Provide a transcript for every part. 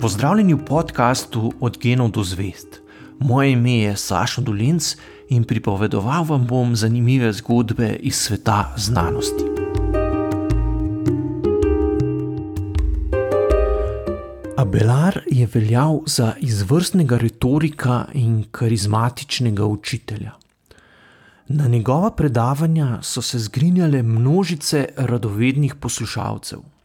Pozdravljeni v podkastu Od genov do zvest. Moje ime je Sašo Dolinc in pripovedoval vam bom zanimive zgodbe iz sveta znanosti. Abelar je veljal za izvrstnega retorika in karizmatičnega učitelja. Na njegova predavanja so se zgrinjale množice radovednih poslušalcev.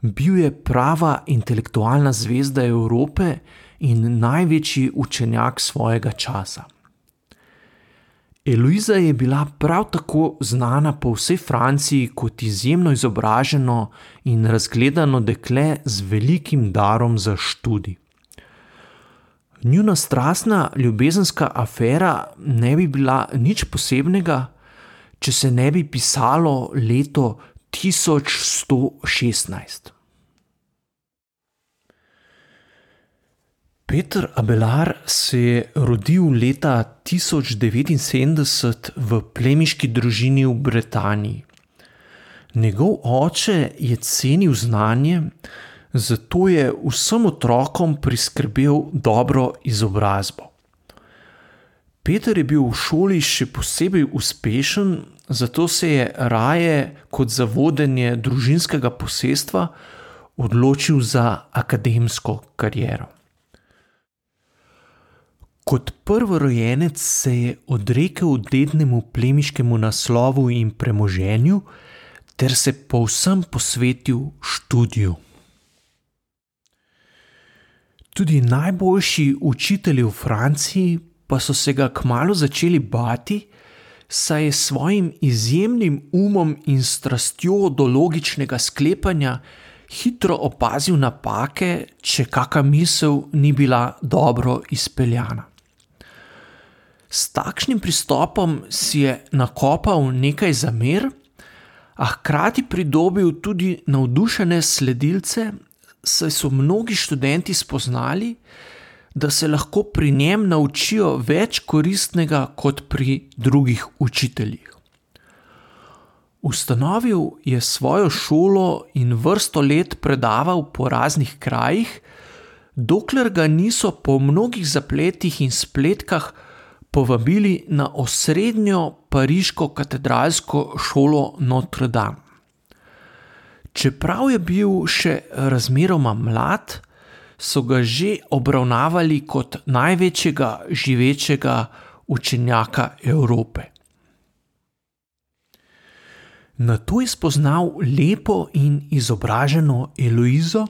Bil je prava intelektualna zvezda Evrope in največji učenjak svojega časa. Eloiza je bila prav tako znana po vsej Franciji kot izjemno izobraženo in razgledano dekle z velikim darom za študij. Njuna strastna ljubezenska afera ne bi bila nič posebnega, če se ne bi pisalo leto 1116. Peter Abelar se je rodil leta 1079 v plemiški družini v Britaniji. Njegov oče je cenil znanje, zato je vsem otrokom priskrbel dobro izobrazbo. Peter je bil v šoli še posebej uspešen, zato se je raje kot za vodenje družinskega posestva odločil za akademsko kariero. Kot prvorojenec se je odrekel dednemu plemiškemu naslovu in premoženju, ter se povsem posvetil študiju. Tudi najboljši učitelji v Franciji pa so se ga kmalo začeli bati, saj je s svojim izjemnim umom in strastjo do logičnega sklepanja hitro opazil napake, če kakšna misel ni bila dobro izpeljana. S takšnim pristopom si je nakopal nekaj zamer, a hkrati pridobil tudi navdušene sledilce saj so mnogi študenti spoznali, da se lahko pri njem naučijo več koristnega kot pri drugih učiteljih. Ustanovil je svojo šolo in vrsto let predaval po raznih krajih, dokler ga niso po mnogih zapletih in spletkah povabili na osrednjo pariško katedralsko šolo Notre Dame. Čeprav je bil še razmeroma mlad, so ga že obravnavali kot največjega živečega učenjaka Evrope. Na to je spoznal lepo in izobraženo Eloizo,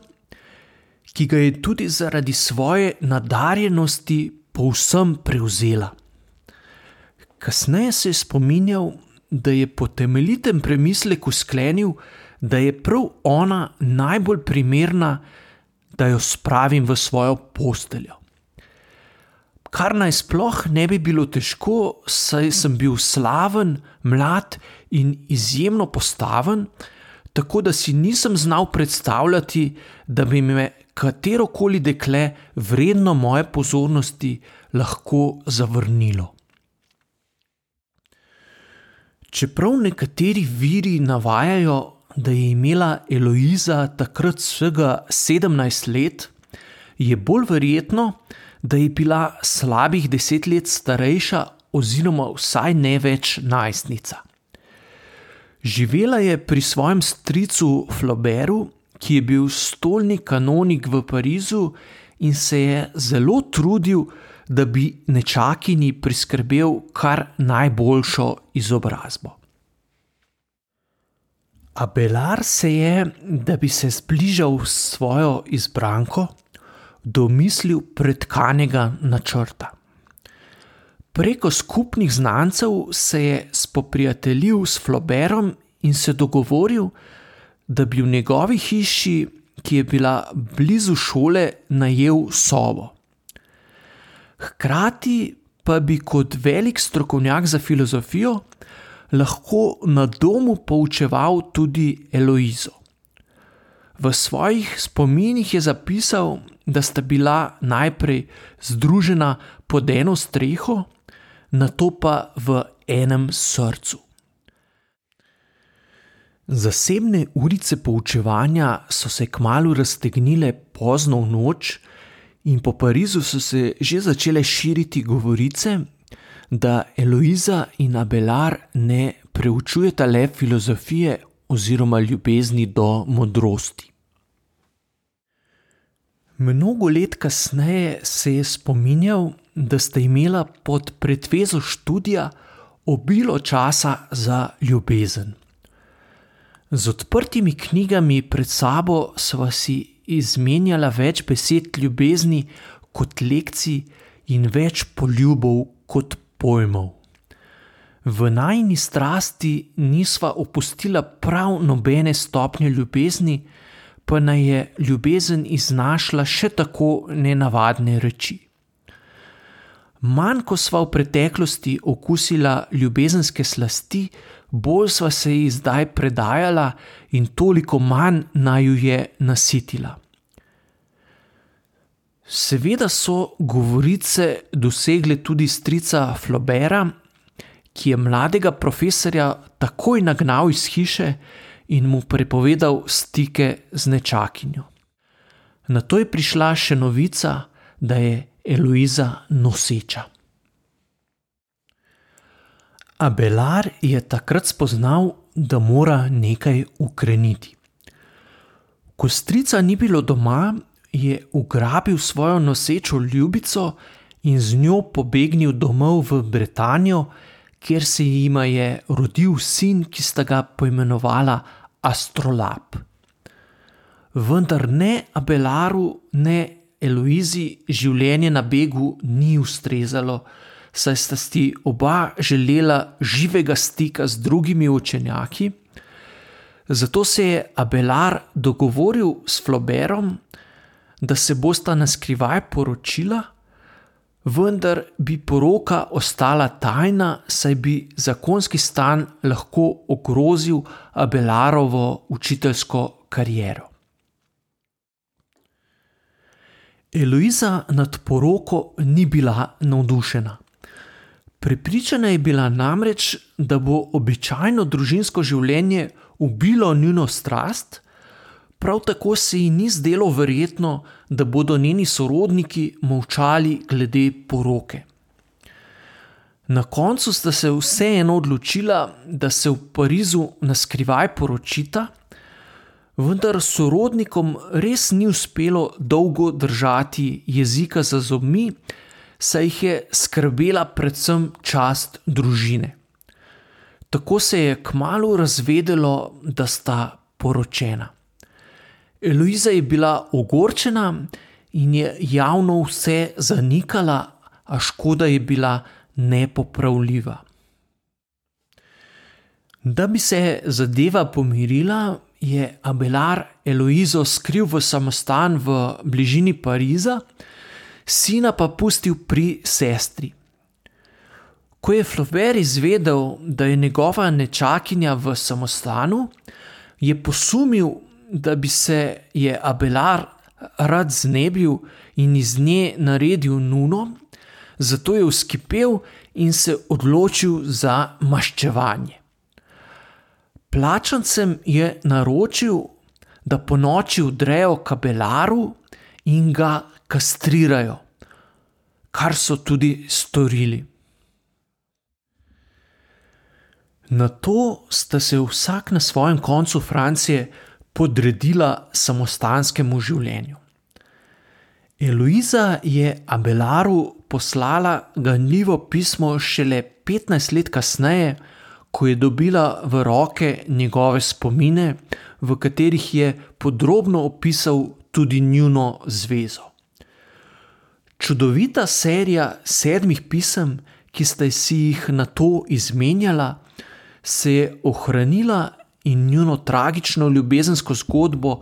ki ga je tudi zaradi svoje nadarjenosti povsem prevzela. Kasneje se je spominjal, da je po temeljitem premisleku sklenil, da je prav ona najbolj primerna, da jo spravim v svojo posteljo. Kar naj sploh ne bi bilo težko, saj sem bil slaven, mlad in izjemno postaven, tako da si nisem znal predstavljati, da bi me katero koli dekle vredno moje pozornosti lahko zavrnilo. Čeprav nekateri viri navajajo, da je imela Eloiza takrat vsega 17 let, je bolj verjetno, da je bila slabih deset let starejša, oziroma vsaj ne več najstnica. Živela je pri svojem stricu Flaubertu, ki je bil stolni kanonik v Parizu in se je zelo trudil, da bi nečakini priskrbel kar najboljšo izobrazbo. Abelar se je, da bi se zbližal s svojo izbranko, domislil predkanega načrta. Preko skupnih znancev se je spoprijateljil s Floberom in se dogovoril, da bi v njegovi hiši, ki je bila blizu šole, najel sobo. Hkrati pa bi kot velik strokovnjak za filozofijo lahko na domu poučeval tudi Eloizo. V svojih spominih je zapisal, da sta bila najprej združena pod eno streho, na to pa v enem srcu. Zasebne urice poučevanja so se kmalo raztegnile pozno v noč in po Parizu so se že začele širiti govorice, da Eloiza in Abelar ne preučujeta le filozofije oziroma ljubezni do modrosti. Mnogo let kasneje se je spominjal, da sta imela pod pretvezo študija obilo časa za ljubezen. Z odprtimi knjigami pred sabo sva si izmenjala več besed ljubezni kot lekcij in več poljubov kot pojmov. V najni strasti nisva opustila prav nobene stopnje ljubezni, pa naj je ljubezen iznašla še tako nenavadne reči. Manj ko sva v preteklosti okusila ljubezenske slasti, bolj sva se ji zdaj predajala in toliko manj naj jo je nasitila. Seveda so govorice dosegle tudi strica Flobera, ki je mladega profesorja takoj nagnal iz hiše in mu prepovedal stike z nečakinjo. Na to je prišla še novica, da je Eloiza noseča. Abelar je takrat spoznal, da mora nekaj ukreniti. Ko strica ni bilo doma, je ugrabil svojo nosečo ljubico in z njo pobegnil domov v Britanijo, kjer se jima je rodil sin, ki sta ga poimenovala Astrolab. Vendar ne Abelaru, ne Eloizi življenje na begu ni ustrezalo, saj sta si oba želela živega stika z drugimi učenjaki. Zato se je Abelar dogovoril s Floberom, da se bosta na skrivaj poročila vendar bi poroka ostala tajna, saj bi zakonski stan lahko ogrozil Abelarovo učiteljsko kariero. Eloiza nad poroko ni bila navdušena. Prepričana je bila namreč, da bo običajno družinsko življenje ubilo njuno strast, Prav tako se ji ni zdelo verjetno, da bodo njeni sorodniki molčali glede poroke. Na koncu sta se vseeno odločila, da se v Parizu na skrivaj poročita, vendar sorodnikom res ni uspelo dolgo držati jezika za zobmi, saj jih je skrbela predvsem čast družine. Tako se je kmalo razvedelo, da sta poročena. Eloiza je bila ogorčena in je javno vse zanikala, a škoda je bila nepopravljiva. Da bi se zadeva pomirila, je Abelar Eloizo skril v samostan v bližini Pariza, sina pa pustil pri sestri. Ko je Flaubert izvedel, da je njegova nečakinja v samostanu, je posumil, da bi se je Abelar rad znebil in iz nje naredil nuno, zato je uskipel in se odločil za maščevanje. Plačancem je naročil, da po noči vdrejo k Abelaru in ga kastrirajo, kar so tudi storili. Na to sta se vsak na svojem koncu Francije podredila samostanskemu življenju. Eloiza je Abelaru poslala ganljivo pismo šele 15 let kasneje, ko je dobila v roke njegove spomine, v katerih je podrobno opisal tudi njuno zvezo. Čudovita serija sedmih pisem, ki sta si jih na to izmenjala, se je ohranila in njuno tragično ljubezensko zgodbo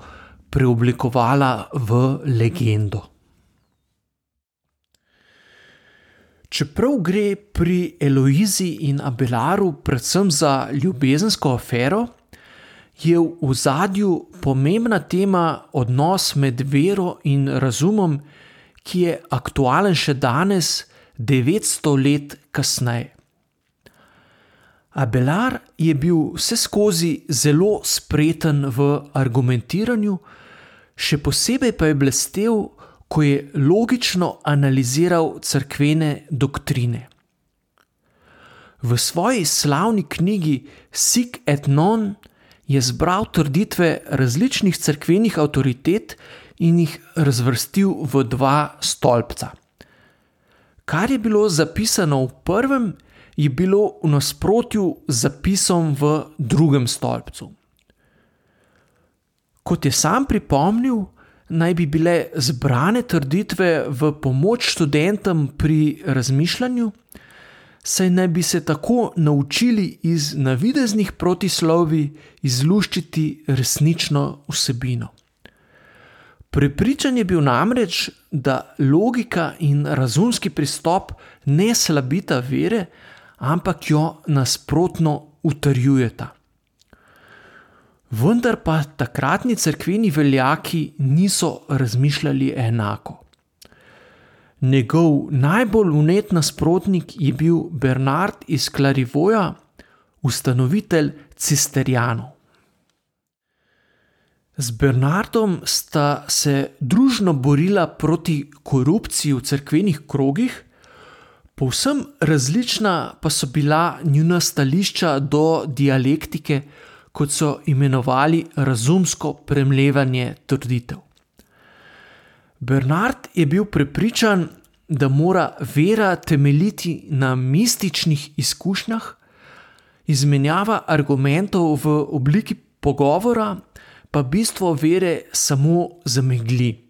preoblikovala v legendo. Čeprav gre pri Eloizi in Abelaru predvsem za ljubezensko afero, je v zadju pomembna tema odnos med vero in razumom, ki je aktualen še danes, 900 let kasneje. Abelar je bil vse skozi zelo spreten v argumentiranju, Še posebej pa je blestev, ko je logično analiziral crkvene doktrine. V svoji slavni knjigi Sik et Non je zbral trditve različnih crkvenih avtoritet in jih razvrstil v dva stolpca. Kar je bilo zapisano v prvem, je bilo v nasprotju z zapisom v drugem stolpcu. Kot je sam pripomnil, naj bi bile zbrane trditve v pomoč študentom pri razmišljanju, saj naj bi se tako naučili iz navideznih protislovi izluščiti resnično vsebino. Prepričan je bil namreč, da logika in razumski pristop ne slabita vere, ampak jo nasprotno utrjujeta. Vendar pa takratni crkveni veljaki niso razmišljali enako. Njegov najbolj unet nasprotnik je bil Bernard iz Clarivoja, ustanovitelj Cisterjanov. Z Bernardom sta se družno borila proti korupciji v cerkvenih krogih, povsem različna pa so bila njuna stališča do dialektike, kot so imenovali razumsko premljevanje trditev. Bernard je bil prepričan, da mora vera temeljiti na mističnih izkušnjah, izmenjava argumentov v obliki pogovora, pa bistvo vere samo zamegli.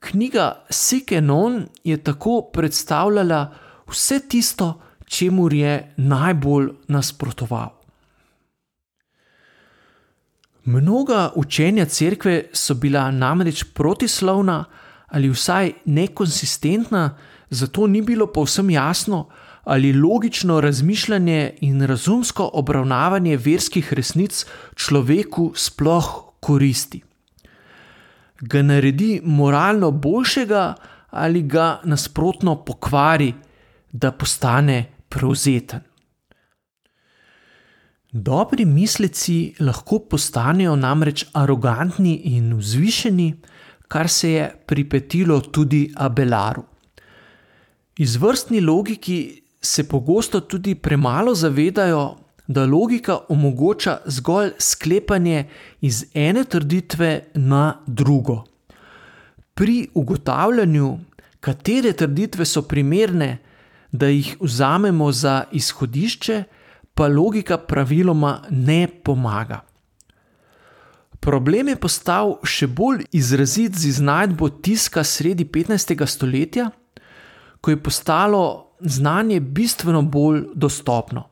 Knjiga Sikenon je tako predstavljala vse tisto, čemu je najbolj nasprotoval. Mnoga učenja cerkve so bila namreč protislovna ali vsaj nekonsistentna, zato ni bilo povsem jasno, ali logično razmišljanje in razumsko obravnavanje verskih resnic človeku sploh koristi. Ga naredi moralno boljšega ali ga nasprotno pokvari, da postane prevzeten. Dobri misleci lahko postanejo namreč arogantni in vzvišeni, kar se je pripetilo tudi Abelaru. Izvrstni logiki se pogosto tudi premalo zavedajo, da logika omogoča zgolj sklepanje iz ene trditve na drugo. Pri ugotavljanju, katere trditve so primerne, da jih vzamemo za izhodišče, pa logika praviloma ne pomaga. Problem je postal še bolj izrazit z iznajdbo tiska sredi 15. stoletja, ko je postalo znanje bistveno bolj dostopno.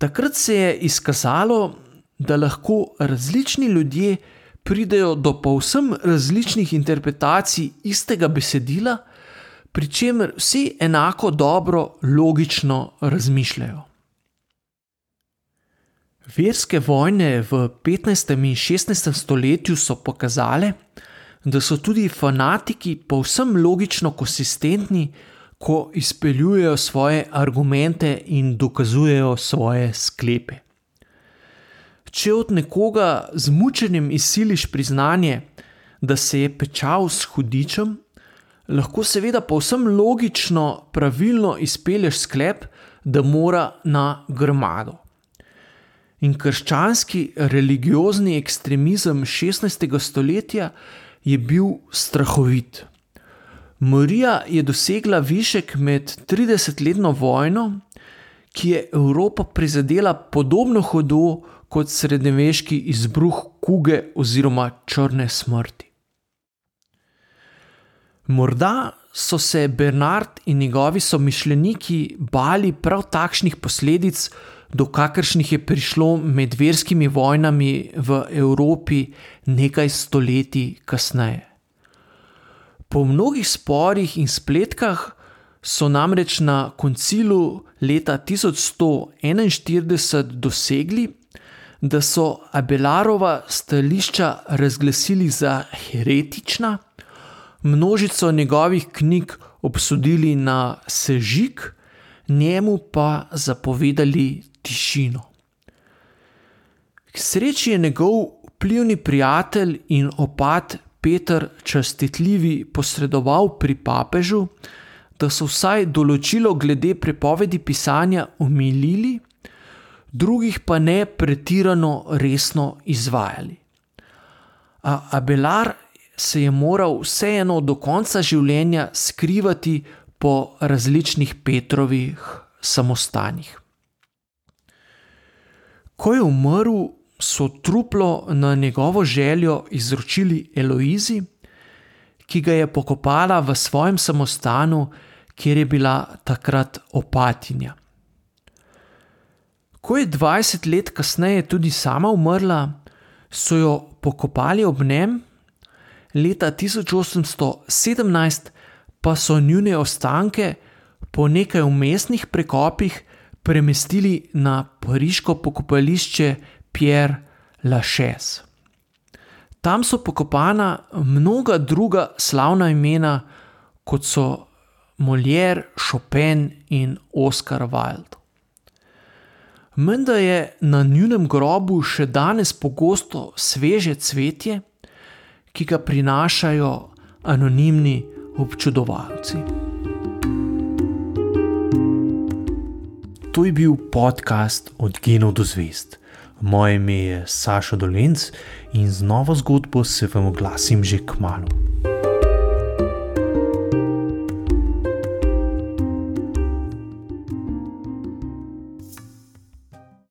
Takrat se je izkazalo, da lahko različni ljudje pridejo do povsem različnih interpretacij istega besedila, pri čemer vsi enako dobro logično razmišljajo. Verske vojne v 15. in 16. stoletju so pokazale, da so tudi fanatiki povsem logično konsistentni, ko izpeljujejo svoje argumente in dokazujejo svoje sklepe. Če od nekoga z mučenjem izsiliš priznanje, da se je pečal s hudičem, lahko seveda povsem logično, pravilno izpelješ sklep, da mora na grmado in krščanski religiozni ekstremizem 16. stoletja je bil strahovit. Marija je dosegla višek med 30-letno vojno, ki je Evropo prizadela podobno hudo kot srednjeveški izbruh kuge oziroma črne smrti. Morda so se Bernard in njegovi somišljeniki bali prav takšnih posledic, do kakršnih je prišlo med verskimi vojnami v Evropi nekaj stoletij kasneje. Po mnogih sporih in spletkah so namreč na koncilu leta 1141 dosegli, da so Abelarova stališča razglasili za heretična, množico njegovih knjig obsodili na sežig, njemu pa zapovedali tišino. K sreči je njegov vplivni prijatelj in opat Peter Častitljivi posredoval pri papežu, da so vsaj določilo glede prepovedi pisanja omilili, drugih pa ne pretirano resno izvajali. A Abelar se je moral vseeno do konca življenja skrivati po različnih Petrovih samostanjih. Ko je umrl, so truplo na njegovo željo izročili Eloizi, ki ga je pokopala v svojem samostanu, kjer je bila takrat opatinja. Ko je 20 let kasneje tudi sama umrla, so jo pokopali ob njem, leta 1817 pa so njune ostanke po nekaj umestnih prekopih premestili na pariško pokopališče Pierre Lachaise. Tam so pokopana mnoga druga slavna imena, kot so Molière, Chopin in Oscar Wilde. Menda je na njunem grobu še danes pogosto sveže cvetje, ki ga prinašajo anonimni občudovalci. To je bil podcast Od genov do zvest. Moje ime je Saša Dolence in z novo zgodbo se vam oglasim že k malu.